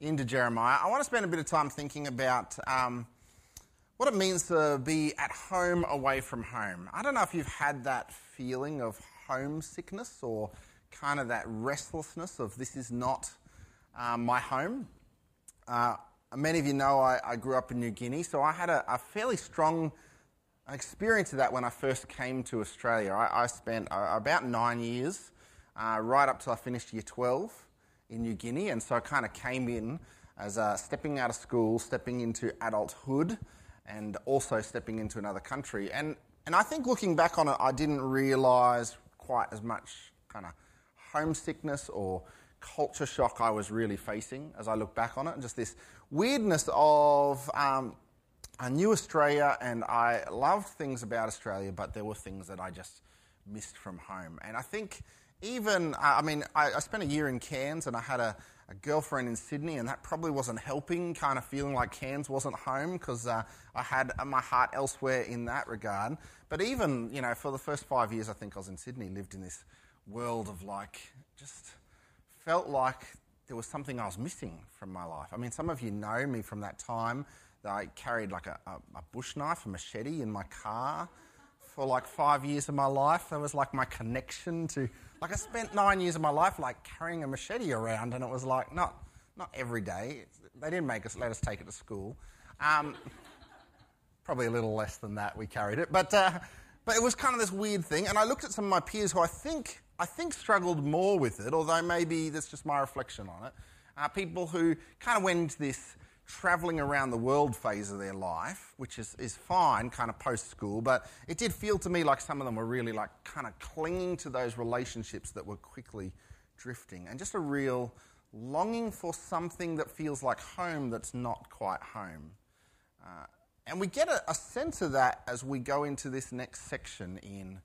into Jeremiah, I want to spend a bit of time thinking about um, what it means to be at home away from home. I don't know if you've had that feeling of homesickness or kind of that restlessness of this is not um, my home. Uh, many of you know I, I, grew up in New Guinea, so I had a, a, fairly strong experience of that when I first came to Australia. I, I spent uh, about nine years, uh, right up till I finished year 12 in New Guinea, and so I kind of came in as uh, stepping out of school, stepping into adulthood, and also stepping into another country. And, and I think looking back on it, I didn't realise quite as much kind of homesickness or culture shock I was really facing as I look back on it, and just this weirdness of um, I knew Australia and I loved things about Australia, but there were things that I just missed from home. And I think even, I mean, I, I spent a year in Cairns and I had a, a, girlfriend in Sydney, and that probably wasn't helping, kind of feeling like Cairns wasn't home because uh, I had my heart elsewhere in that regard. But even, you know, for the first five years I think I was in Sydney, lived in this world of like, just felt like there was something I was missing from my life. I mean, some of you know me from that time that I carried like a, a, a bush knife, a machete in my car for like five years of my life. That was like my connection to, like I spent nine years of my life like carrying a machete around, and it was like not not every day. They didn't make us let us take it to school. Um, probably a little less than that we carried it, but uh, but it was kind of this weird thing. And I looked at some of my peers who I think I think struggled more with it, although maybe that's just my reflection on it. Uh, people who kind of went into this traveling around the world phase of their life, which is, is fine, kind of post school, but it did feel to me like some of them were really like kind of clinging to those relationships that were quickly drifting and just a real longing for something that feels like home that's not quite home. Uh, and we get a, a sense of that as we go into this next section in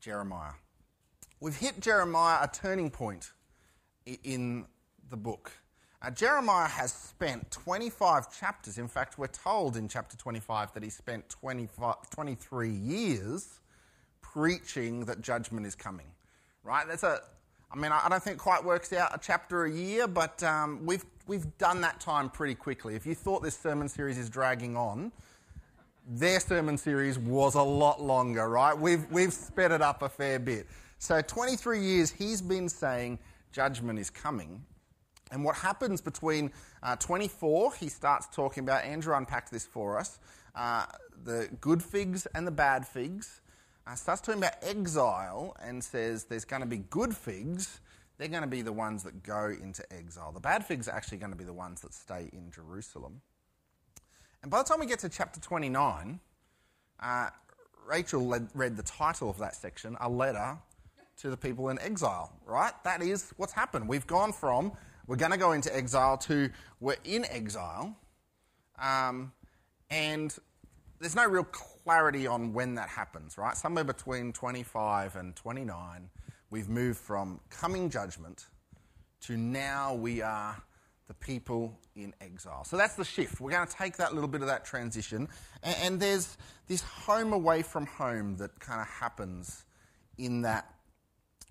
Jeremiah. We've hit Jeremiah a turning point in the book. Uh, Jeremiah has spent 25 chapters. In fact, we're told in chapter 25 that he spent 23 years preaching that judgment is coming. Right? That's a, I mean, I don't think quite works out a chapter a year, but um, we've, we've done that time pretty quickly. If you thought this sermon series is dragging on, their sermon series was a lot longer, right? We've, we've sped it up a fair bit. So, 23 years he's been saying judgment is coming. And what happens between uh, 24, he starts talking about, Andrew unpacked this for us, uh, the good figs and the bad figs. Uh, starts talking about exile and says there's going to be good figs. They're going to be the ones that go into exile. The bad figs are actually going to be the ones that stay in Jerusalem. And by the time we get to chapter 29, uh, Rachel led, read the title of that section, A Letter to the People in Exile, right? That is what's happened. We've gone from we're going to go into exile to we're in exile. Um, and there's no real clarity on when that happens, right? Somewhere between 25 and 29, we've moved from coming judgment to now we are the people in exile. So that's the shift. We're going to take that little bit of that transition, and, and there's this home away from home that kind of happens in that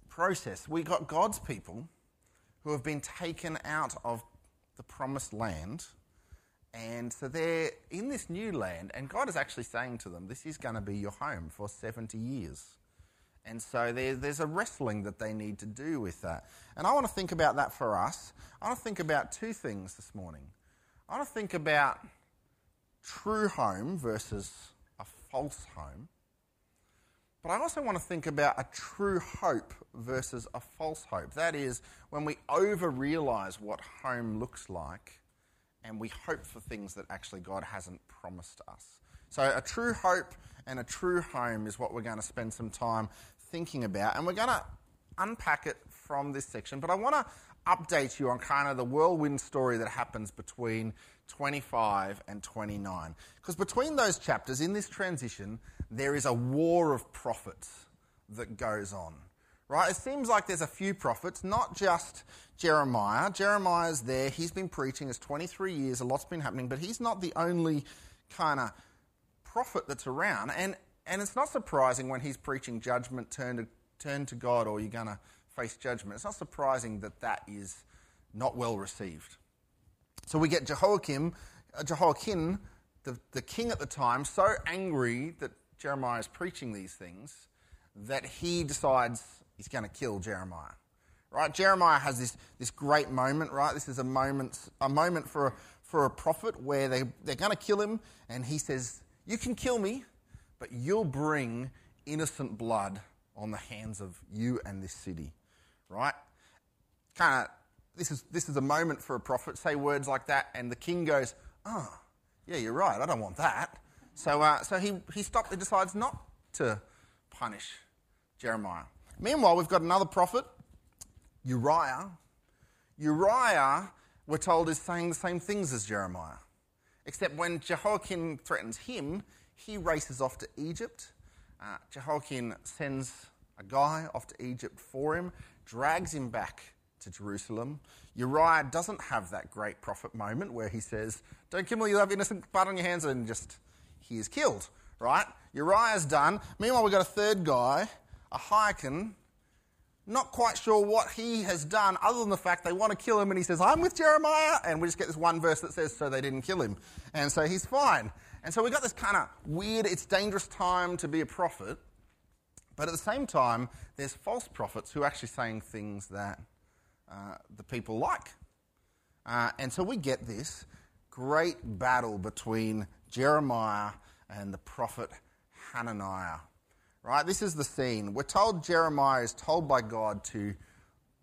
process. We got God's people who have been taken out of the promised land. And so they're in this new land, and God is actually saying to them, This is going to be your home for 70 years. And so there, there's a wrestling that they need to do with that. And I want to think about that for us. I want to think about two things this morning. I want to think about true home versus a false home. But I also want to think about a true hope versus a false hope. That is, when we over realize what home looks like and we hope for things that actually God hasn't promised us. So, a true hope and a true home is what we're going to spend some time thinking about. And we're going to unpack it from this section. But I want to update you on kind of the whirlwind story that happens between 25 and 29. Because between those chapters, in this transition, there is a war of prophets that goes on. Right? It seems like there's a few prophets, not just Jeremiah. Jeremiah's there, he's been preaching, it's 23 years, a lot's been happening, but he's not the only kind of prophet that's around. And, and it's not surprising when he's preaching judgment, turn to, turn to God, or you're going to face judgment. It's not surprising that that is not well received. So we get Jehoiakim, uh, Jehoiakim, the, the king at the time, so angry that Jeremiah is preaching these things that he decides he's going to kill Jeremiah. Right? Jeremiah has this, this great moment, right? This is a moment, a moment for, a, for a prophet where they, they're going to kill him, and he says, You can kill me, but you'll bring innocent blood on the hands of you and this city. Right? Kind of, this is, this is a moment for a prophet, say words like that, and the king goes, Oh, yeah, you're right, I don't want that. So, uh, so he, he stopped, he decides not to punish Jeremiah. Meanwhile, we've got another prophet, Uriah. Uriah, we're told, is saying the same things as Jeremiah. Except when Jehoiakim threatens him, he races off to Egypt. Uh, Jehoiakim sends a guy off to Egypt for him, drags him back to Jerusalem. Uriah doesn't have that great prophet moment where he says, Don't kill me, you have innocent blood on your hands, and just he is killed, right? Uriah's done. Meanwhile, we've got a third guy, a Ahikam, not quite sure what he has done other than the fact they want to kill him and he says, I'm with Jeremiah. And we just get this one verse that says, so they didn't kill him. And so he's fine. And so we've got this kind of weird, it's dangerous time to be a prophet. But at the same time, there's false prophets who are actually saying things that uh, the people like. Uh, and so we get this great battle between Jeremiah and the prophet Hananiah. Right? This is the scene. We're told Jeremiah is told by God to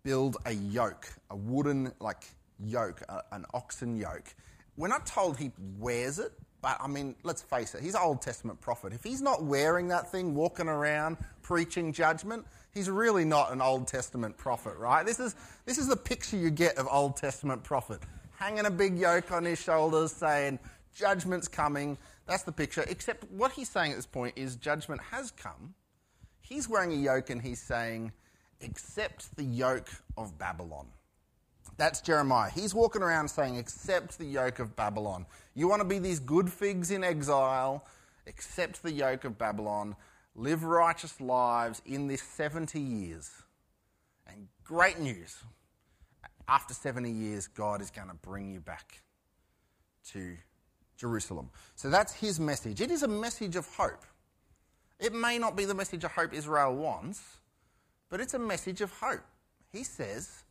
build a yoke, a wooden like yoke, a, an oxen yoke. We're not told he wears it, but I mean, let's face it, he's an Old Testament prophet. If he's not wearing that thing, walking around preaching judgment, he's really not an Old Testament prophet, right? This is, this is the picture you get of Old Testament prophet. Hanging a big yoke on his shoulders saying, judgment's coming. That's the picture. Except what he's saying at this point is judgment has come. He's wearing a yoke and he's saying, accept the yoke of Babylon. That's Jeremiah. He's walking around saying, accept the yoke of Babylon. You want to be these good figs in exile, accept the yoke of Babylon, live righteous lives in this 70 years. And great news after 70 years, God is going to bring you back to Jerusalem. So that's his message. It is a message of hope. It may not be the message of hope Israel wants, but it's a message of hope. He says,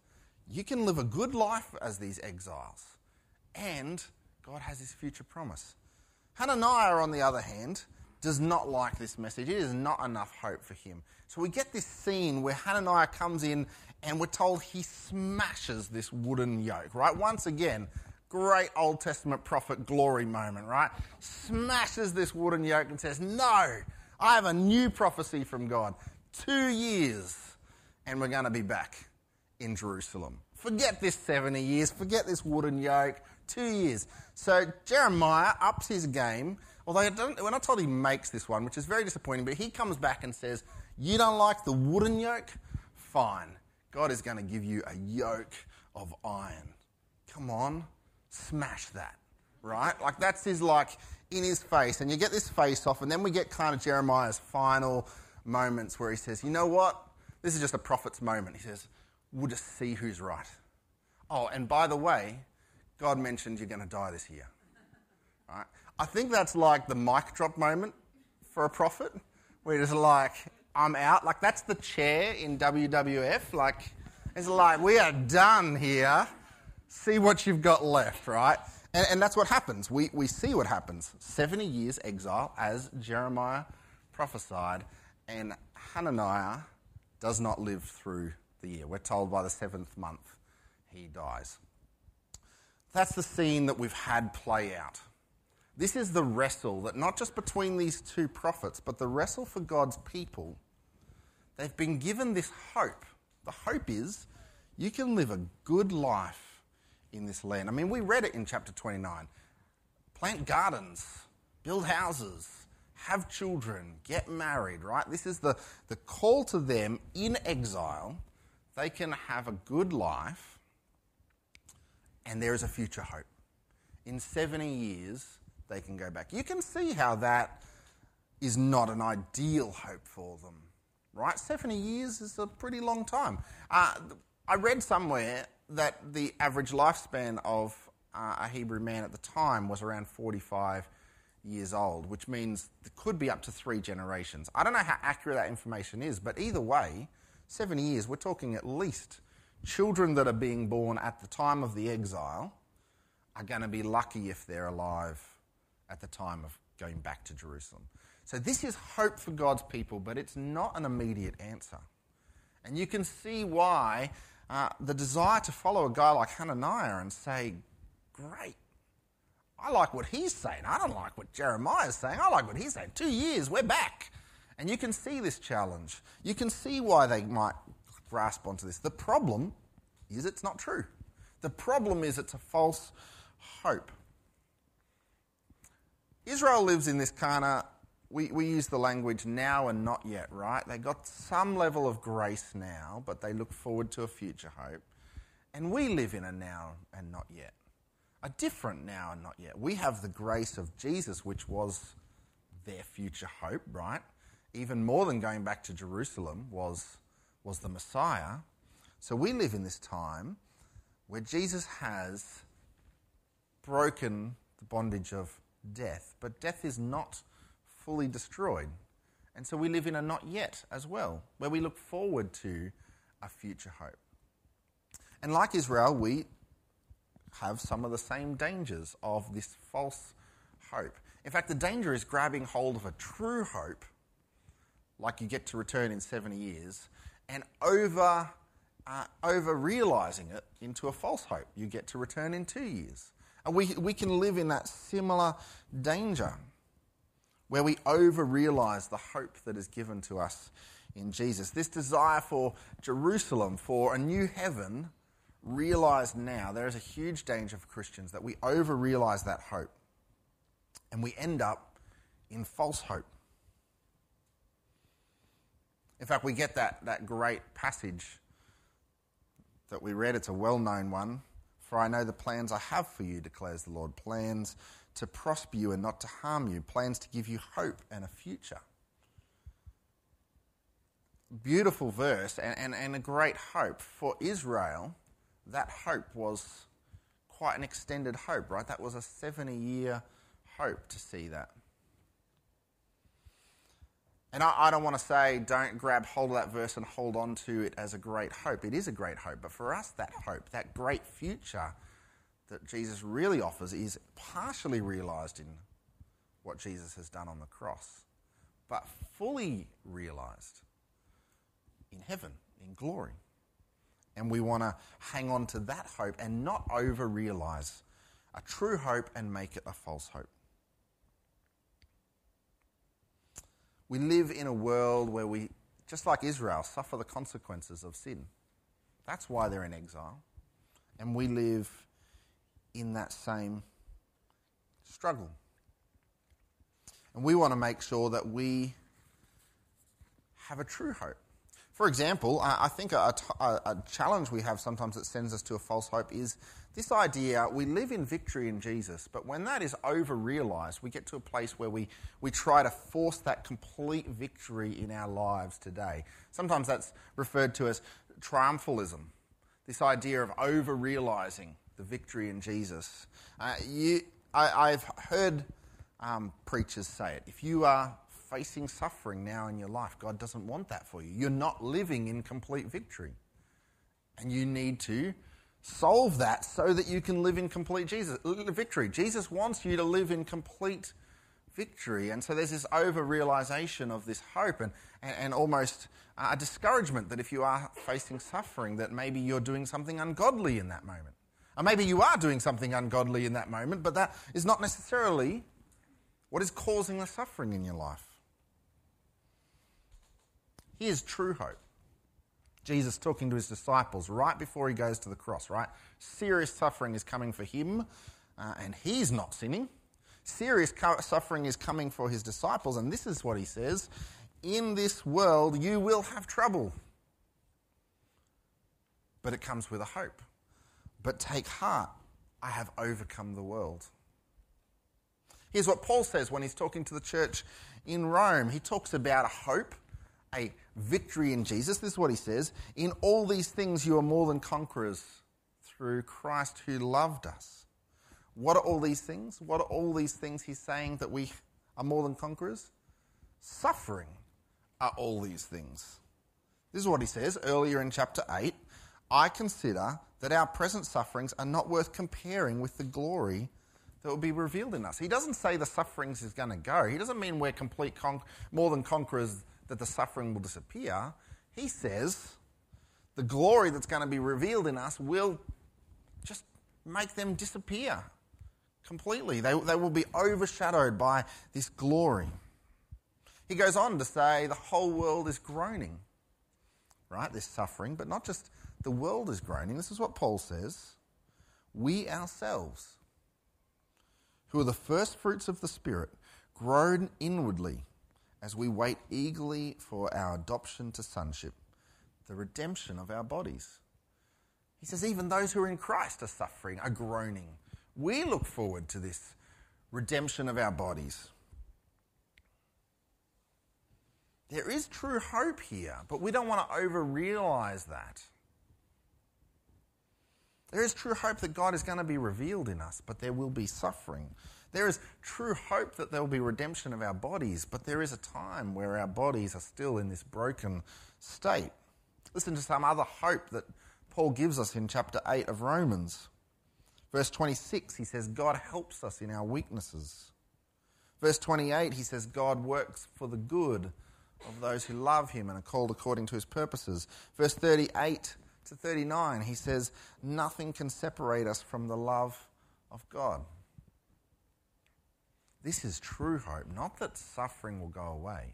you can live a good life as these exiles, and God has his future promise. Hananiah, on the other hand, does not like this message. It is not enough hope for him. So we get this scene where Hananiah comes in and we're told he smashes this wooden yoke, right? Once again, great Old Testament prophet glory moment, right? Smashes this wooden yoke and says, No, I have a new prophecy from God. Two years, and we're going to be back in Jerusalem. Forget this 70 years, forget this wooden yoke, two years. So Jeremiah ups his game, although we're not told he makes this one, which is very disappointing, but he comes back and says, You don't like the wooden yoke? Fine. God is going to give you a yoke of iron. Come on smash that, right? Like that's his like in his face, and you get this face off, and then we get kind of Jeremiah's final moments where he says, "You know what? This is just a prophet's moment." He says, "We'll just see who's right." Oh, and by the way, God mentioned you're going to die this year. Right? I think that's like the mic drop moment for a prophet, where he's like, "I'm out." Like that's the chair in WWF. Like it's like we are done here see what you've got left, right? And, and that's what happens. We, we see what happens. 70 years exile, as Jeremiah prophesied, and Hananiah does not live through the year. We're told by the seventh month he dies. That's the scene that we've had play out. This is the wrestle that not just between these two prophets, but the wrestle for God's people. They've been given this hope. The hope is you can live a good life in this land. I mean, we read it in chapter 29. Plant gardens, build houses, have children, get married, right? This is the, the call to them in exile. They can have a good life, and there is a future hope. In 70 years, they can go back. You can see how that is not an ideal hope for them, right? 70 years is a pretty long time. Uh, I read somewhere that the average lifespan of uh, a Hebrew man at the time was around 45 years old, which means it could be up to three generations. I don't know how accurate that information is, but either way, 70 years, we're talking at least children that are being born at the time of the exile are going to be lucky if they're alive at the time of going back to Jerusalem. So, this is hope for God's people, but it's not an immediate answer. And you can see why uh, the desire to follow a guy like Hananiah and say, Great, I like what he's saying. I don't like what Jeremiah is saying. I like what he's saying. Two years, we're back. And you can see this challenge. You can see why they might grasp onto this. The problem is it's not true. The problem is it's a false hope. Israel lives in this kind of, we, we use the language now and not yet, right? They got some level of grace now, but they look forward to a future hope. And we live in a now and not yet a different now and not yet. We have the grace of Jesus, which was their future hope, right? Even more than going back to Jerusalem was, was the Messiah. So we live in this time where Jesus has broken the bondage of death, but death is not fully destroyed. And so we live in a not yet as well, where we look forward to a future hope. And like Israel, we have some of the same dangers of this false hope. In fact, the danger is grabbing hold of a true hope, like you get to return in 70 years, and over, uh, over realizing it into a false hope. You get to return in two years. And we, we can live in that similar danger where we over realize the hope that is given to us in Jesus. This desire for Jerusalem, for a new heaven, realized now there is a huge danger for Christians that we over realize that hope and we end up in false hope. In fact, we get that, that great passage that we read. It's a well known one. For I know the plans I have for you, declares the Lord plans to prosper you and not to harm you, plans to give you hope and a future. Beautiful verse and, and, and a great hope for Israel that hope was quite an extended hope, right? That was a 70 year hope to see that. And I, I, don't want to say don't grab hold of that verse and hold on to it as a great hope. It is a great hope. But for us, that hope, that great future that Jesus really offers, is partially realized in what Jesus has done on the cross, but fully realized in heaven, in glory. And we want to hang on to that hope and not over realize a true hope and make it a false hope. We live in a world where we, just like Israel, suffer the consequences of sin. That's why they're in exile. And we live in that same struggle. And we want to make sure that we have a true hope. For example, I think a, a, a, challenge we have sometimes that sends us to a false hope is this idea we live in victory in Jesus, but when that is over realized, we get to a place where we, we try to force that complete victory in our lives today. Sometimes that's referred to as triumphalism, this idea of over realizing the victory in Jesus. Uh, you, I, have heard um, preachers say it. If you are facing suffering now in your life. God doesn't want that for you. You're not living in complete victory. And you need to solve that so that you can live in complete Jesus, victory. Jesus wants you to live in complete victory. And so there's this over realization of this hope and, and, and almost a discouragement that if you are facing suffering, that maybe you're doing something ungodly in that moment. Or maybe you are doing something ungodly in that moment, but that is not necessarily what is causing the suffering in your life. Here's true hope. Jesus talking to his disciples right before he goes to the cross, right? Serious suffering is coming for him, uh, and he's not sinning. Serious suffering is coming for his disciples, and this is what he says In this world you will have trouble, but it comes with a hope. But take heart, I have overcome the world. Here's what Paul says when he's talking to the church in Rome. He talks about a hope a victory in Jesus. This is what he says In all these things, you are more than conquerors through Christ who loved us. What are all these things? What are all these things he's saying that we are more than conquerors? Suffering are all these things. This is what he says earlier in chapter 8. I consider that our present sufferings are not worth comparing with the glory that will be revealed in us. He doesn't say the sufferings is going to go. He doesn't mean we're complete con- more than conquerors that the suffering will disappear. He says the glory that's going to be revealed in us will just make them disappear completely. They, they will be overshadowed by this glory. He goes on to say the whole world is groaning, right? This suffering, but not just the world is groaning. This is what Paul says. We ourselves, who are the first fruits of the Spirit, groan inwardly as we wait eagerly for our adoption to sonship, the redemption of our bodies. He says, even those who are in Christ are suffering, are groaning. We look forward to this redemption of our bodies. There is true hope here, but we don't want to over realize that. There is true hope that God is going to be revealed in us, but there will be suffering. There is true hope that there will be redemption of our bodies, but there is a time where our bodies are still in this broken state. Listen to some other hope that Paul gives us in chapter 8 of Romans. Verse 26, he says, God helps us in our weaknesses. Verse 28, he says, God works for the good of those who love him and are called according to his purposes. Verse 38 to 39, he says, Nothing can separate us from the love of God. This is true hope, not that suffering will go away,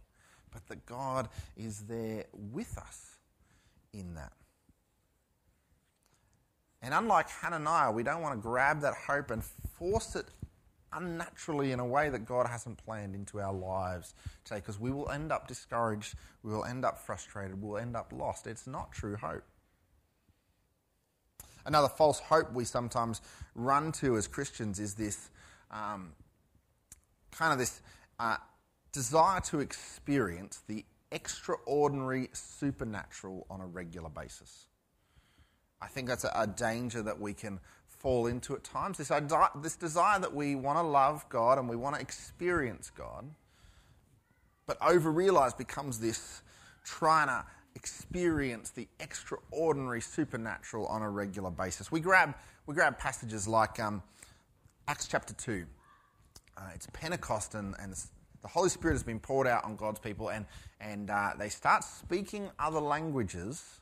but that God is there with us in that. And unlike Hananiah, we don't want to grab that hope and force it unnaturally in a way that God hasn't planned into our lives today because we will end up discouraged, we will end up frustrated, we'll end up lost. It's not true hope. Another false hope we sometimes run to as Christians is this um, kind of this uh, desire to experience the extraordinary supernatural on a regular basis. I think that's a, a danger that we can fall into at times. This, this desire that we want to love God and we want to experience God, but over realize becomes this trying to experience the extraordinary supernatural on a regular basis. We grab, we grab passages like um, Acts chapter 2. Uh, it's Pentecost, and, and the Holy Spirit has been poured out on God's people, and, and uh, they start speaking other languages.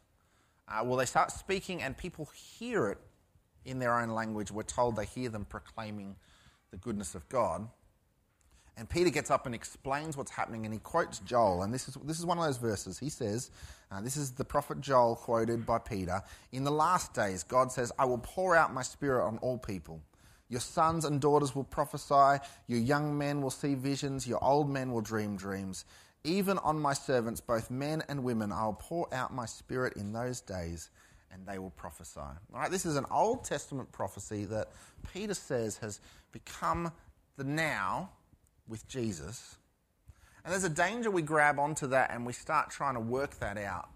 Uh, well, they start speaking, and people hear it in their own language. We're told they hear them proclaiming the goodness of God. And Peter gets up and explains what's happening, and he quotes Joel. And this is, this is one of those verses. He says, uh, This is the prophet Joel quoted by Peter. In the last days, God says, I will pour out my spirit on all people. Your sons and daughters will prophesy, your young men will see visions, your old men will dream dreams. Even on my servants, both men and women, I will pour out my spirit in those days, and they will prophesy. All right, this is an Old Testament prophecy that Peter says has become the now with Jesus. And there's a danger we grab onto that and we start trying to work that out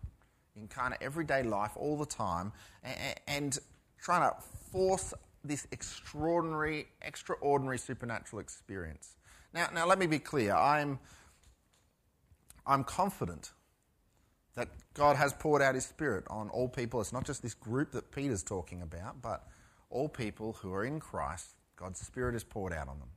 in kind of everyday life all the time and, and trying to force this extraordinary, extraordinary supernatural experience. Now, now let me be clear. I'm, I'm confident that God has poured out His Spirit on all people. It's not just this group that Peter's talking about, but all people who are in Christ. God's Spirit is poured out on them.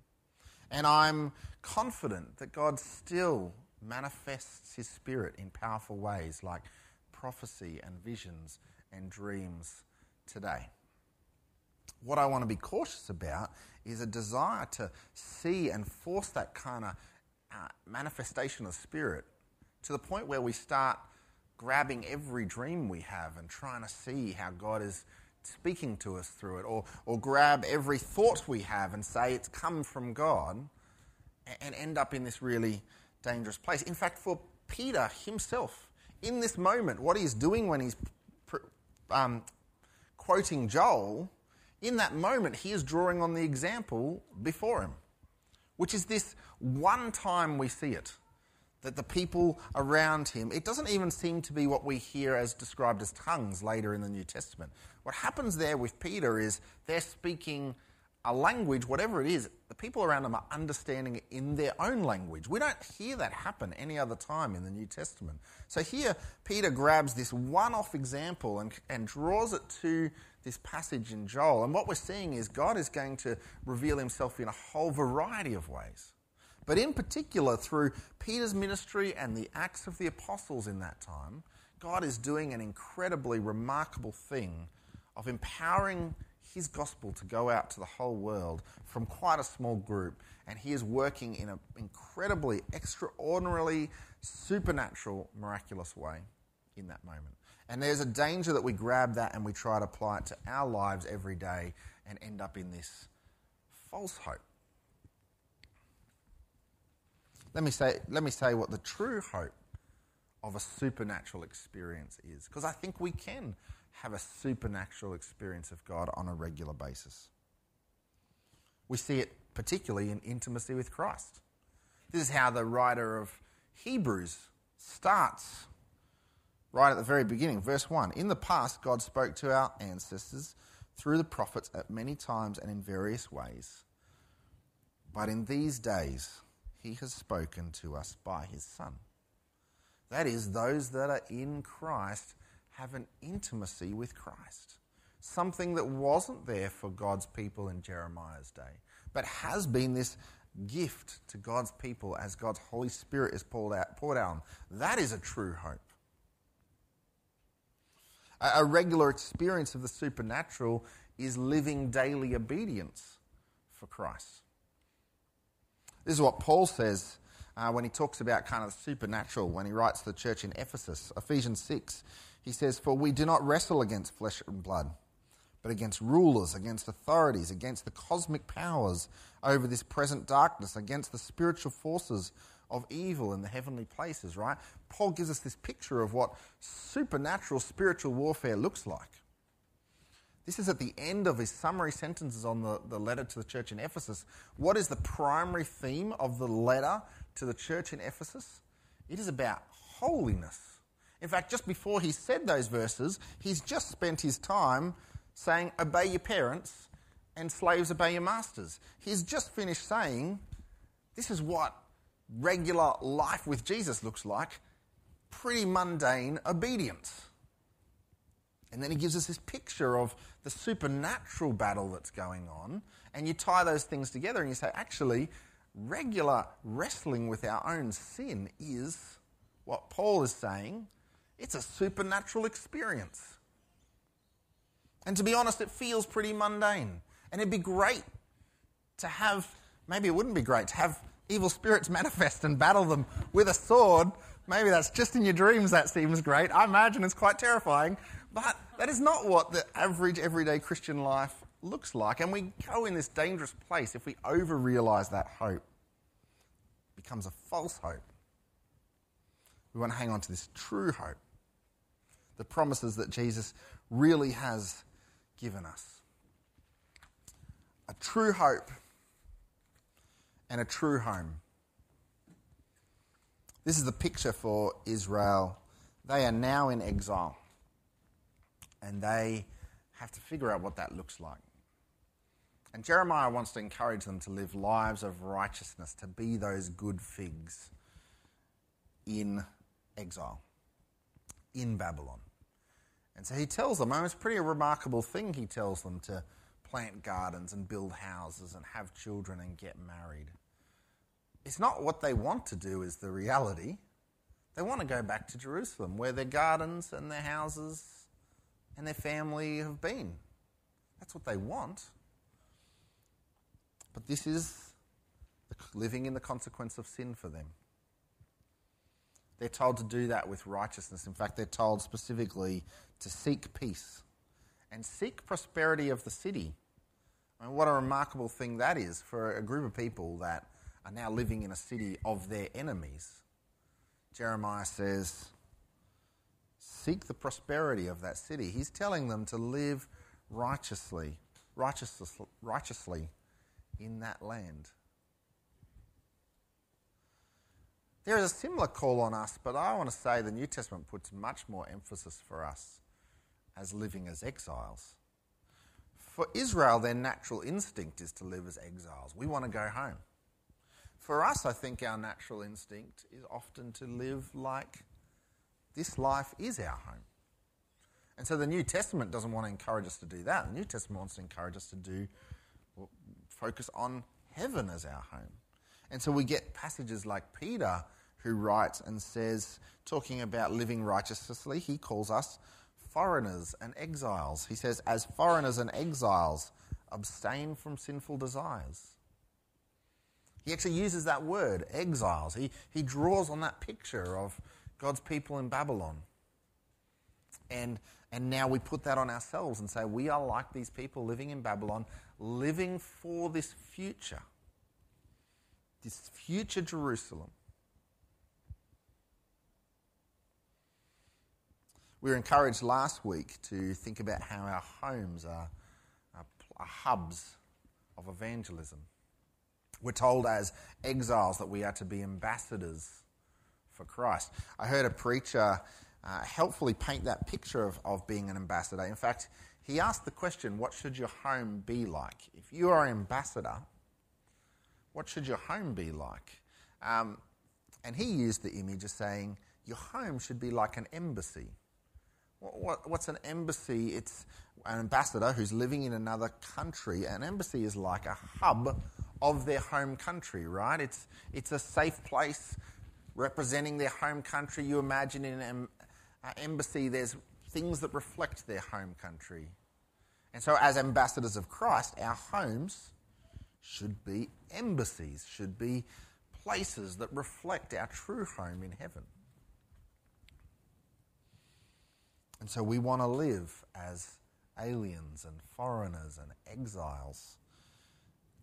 And I'm confident that God still manifests His Spirit in powerful ways like prophecy and visions and dreams today. What I want to be cautious about is a desire to see and force that kind of uh, manifestation of Spirit to the point where we start grabbing every dream we have and trying to see how God is speaking to us through it, or, or grab every thought we have and say it's come from God, and end up in this really dangerous place. In fact, for Peter himself, in this moment, what he's doing when he's um, quoting Joel, in that moment, he is drawing on the example before him, which is this one time we see it that the people around him, it doesn't even seem to be what we hear as described as tongues later in the New Testament. What happens there with Peter is they're speaking a language, whatever it is, the people around them are understanding it in their own language. We don't hear that happen any other time in the New Testament. So here, Peter grabs this one off example and, and draws it to this passage in Joel. And what we're seeing is God is going to reveal himself in a whole variety of ways. But in particular, through Peter's ministry and the Acts of the Apostles in that time, God is doing an incredibly remarkable thing of empowering his gospel to go out to the whole world from quite a small group. And he is working in an incredibly, extraordinarily, supernatural, miraculous way in that moment. And there's a danger that we grab that and we try to apply it to our lives every day and end up in this false hope. Let me say, let me say what the true hope of a supernatural experience is, because I think we can have a supernatural experience of God on a regular basis. We see it particularly in intimacy with Christ. This is how the writer of Hebrews starts right at the very beginning, verse 1. In the past, God spoke to our ancestors through the prophets at many times and in various ways. But in these days, he has spoken to us by his Son. That is, those that are in Christ have an intimacy with Christ. Something that wasn't there for God's people in Jeremiah's day, but has been this gift to God's people as God's Holy Spirit is poured out. Poured out. That is a true hope. A regular experience of the supernatural is living daily obedience for Christ. This is what Paul says uh, when he talks about kind of supernatural when he writes to the church in Ephesus, Ephesians 6. He says, For we do not wrestle against flesh and blood, but against rulers, against authorities, against the cosmic powers over this present darkness, against the spiritual forces of evil in the heavenly places, right? Paul gives us this picture of what supernatural spiritual warfare looks like. This is at the end of his summary sentences on the, the letter to the church in Ephesus. What is the primary theme of the letter to the church in Ephesus? It is about holiness. In fact, just before he said those verses, he's just spent his time saying, Obey your parents and slaves obey your masters. He's just finished saying, This is what regular life with Jesus looks like pretty mundane obedience. And then he gives us this picture of the supernatural battle that's going on. And you tie those things together and you say, actually, regular wrestling with our own sin is what Paul is saying it's a supernatural experience. And to be honest, it feels pretty mundane. And it'd be great to have, maybe it wouldn't be great to have evil spirits manifest and battle them with a sword. Maybe that's just in your dreams, that seems great. I imagine it's quite terrifying. But that is not what the average, everyday Christian life looks like. And we go in this dangerous place if we over realize that hope. It becomes a false hope. We want to hang on to this true hope the promises that Jesus really has given us. A true hope and a true home. This is the picture for Israel. They are now in exile and they have to figure out what that looks like. And Jeremiah wants to encourage them to live lives of righteousness, to be those good figs in exile, in Babylon. And so he tells them, and it's pretty a remarkable thing he tells them to plant gardens and build houses and have children and get married. It's not what they want to do, is the reality. They want to go back to Jerusalem, where their gardens and their houses and their family have been. That's what they want. But this is living in the consequence of sin for them. They're told to do that with righteousness. In fact, they're told specifically to seek peace and seek prosperity of the city. I mean, what a remarkable thing that is for a group of people that are now living in a city of their enemies. Jeremiah says, Seek the prosperity of that city. He's telling them to live righteously, righteously, righteously in that land. There is a similar call on us, but I want to say the New Testament puts much more emphasis for us as living as exiles. For Israel, their natural instinct is to live as exiles. We want to go home. For us, I think our natural instinct is often to live like this life is our home. And so the New Testament doesn't want to encourage us to do that. The New Testament wants to encourage us to do focus on heaven as our home. And so we get passages like Peter who writes and says, talking about living righteously, he calls us foreigners and exiles. He says, as foreigners and exiles, abstain from sinful desires. He actually uses that word, exiles. He, he draws on that picture of God's people in Babylon. And, and now we put that on ourselves and say, we are like these people living in Babylon, living for this future, this future Jerusalem. We were encouraged last week to think about how our homes are, are, are hubs of evangelism. We're told as exiles that we are to be ambassadors for Christ. I heard a preacher uh, helpfully paint that picture of, of being an ambassador. In fact, he asked the question, What should your home be like? If you are an ambassador, what should your home be like? Um, and he used the image of saying, Your home should be like an embassy. What, what's an embassy? It's an ambassador who's living in another country. An embassy is like a hub of their home country, right? It's, it's a safe place representing their home country. You imagine in an embassy, there's things that reflect their home country. And so, as ambassadors of Christ, our homes should be embassies, should be places that reflect our true home in heaven. And so we want to live as aliens and foreigners and exiles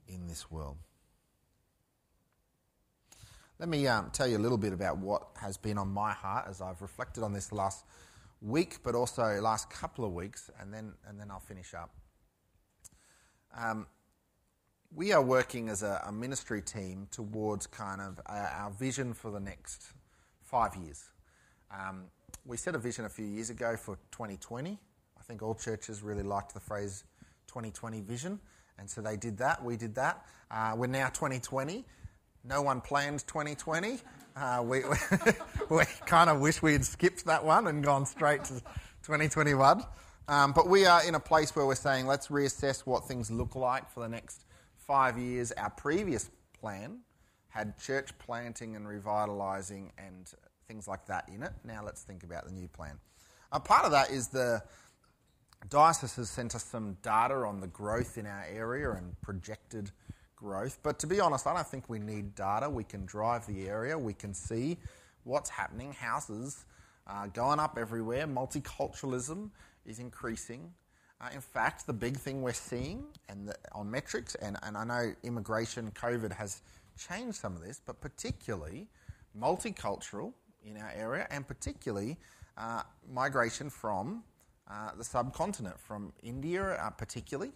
in this world. Let me um, tell you a little bit about what has been on my heart as I've reflected on this last week, but also last couple of weeks, and then, and then I'll finish up. Um, we are working as a, a, ministry team towards kind of our, our vision for the next five years. Um, we set a vision a few years ago for 2020. I think all churches really liked the phrase 2020 vision, and so they did that. We did that. Uh, we're now 2020. No one planned 2020. Uh, we, we, we kind of wish we had skipped that one and gone straight to 2021. Um, but we are in a place where we're saying let's reassess what things look like for the next five years. Our previous plan had church planting and revitalising and things like that in it. Now let's think about the new plan. A part of that is the diocese has sent us some data on the growth in our area and projected growth. But to be honest, I don't think we need data. We can drive the area, we can see what's happening. Houses are going up everywhere, multiculturalism is increasing. Uh, in fact, the big thing we're seeing and the, on metrics, and, and I know immigration, COVID has changed some of this, but particularly multicultural in our area, and particularly uh, migration from uh, the subcontinent, from India uh, particularly,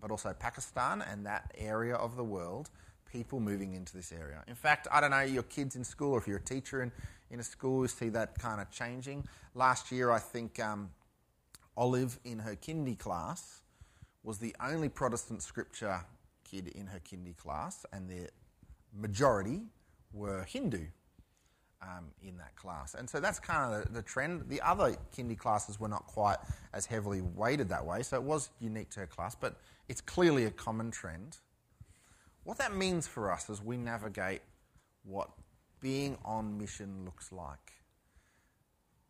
but also Pakistan and that area of the world, people moving into this area. In fact, I don't know, your kids in school, or if you're a teacher in, in a school, you see that kind of changing. Last year, I think um, Olive in her kindy class was the only Protestant scripture kid in her kindy class, and the majority were Hindu um, in that class. And so that's kind of the, the, trend. The other kindy classes were not quite as heavily weighted that way, so it was unique to her class, but it's clearly a common trend. What that means for us as we navigate what being on mission looks like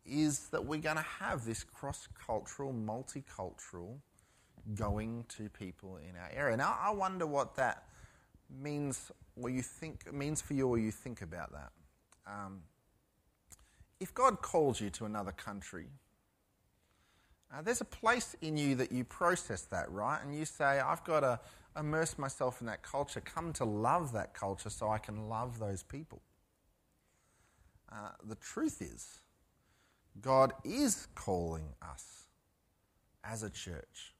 is that we're going to have this cross cultural, multicultural going to people in our area. Now, I wonder what that means, or you think means for you, or you think about that. Um, if God calls you to another country, uh, there's a place in you that you process that, right? And you say, I've got to immerse myself in that culture, come to love that culture so I can love those people. Uh, the truth is, God is calling us as a church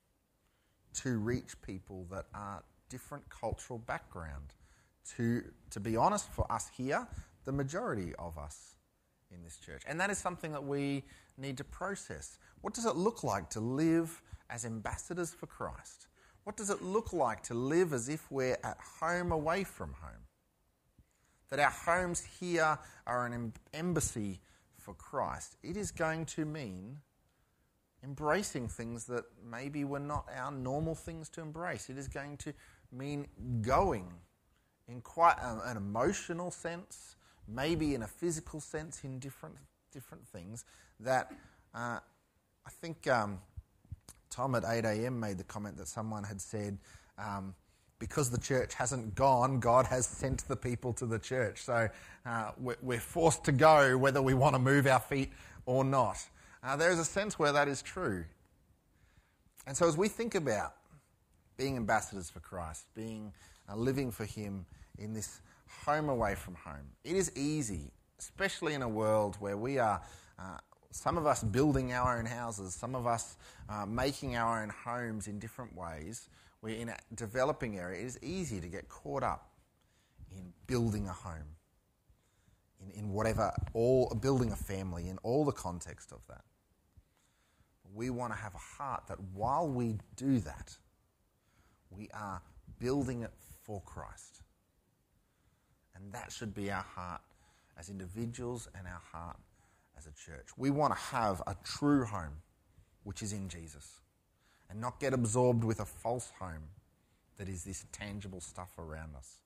to reach people that are different cultural background. To, to be honest, for us here, the majority of us in this church. And that is something that we need to process. What does it look like to live as ambassadors for Christ? What does it look like to live as if we're at home away from home? That our homes here are an embassy for Christ. It is going to mean embracing things that maybe were not our normal things to embrace. It is going to mean going in quite an emotional sense, maybe in a physical sense, in different different things. That uh, I think um, Tom at 8 a.m. made the comment that someone had said. Um, because the church hasn't gone, God has sent the people to the church. So uh, we're forced to go whether we want to move our feet or not. Uh, there is a sense where that is true. And so as we think about being ambassadors for Christ, being uh, living for Him in this home away from home, it is easy, especially in a world where we are. Uh, some of us building our own houses, some of us uh, making our own homes in different ways, we're in a developing area, it is easy to get caught up in building a home, in, in whatever, all building a family, in all the context of that. We want to have a heart that while we do that, we are building it for Christ. And that should be our heart as individuals and our heart as a church. We want to have a true home, which is in Jesus and not get absorbed with a false home that is this tangible stuff around us.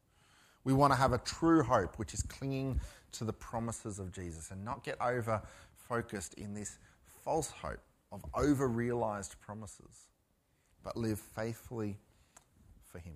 We want to have a true hope, which is clinging to the promises of Jesus and not get over focused in this false hope of over realized promises, but live faithfully for Him.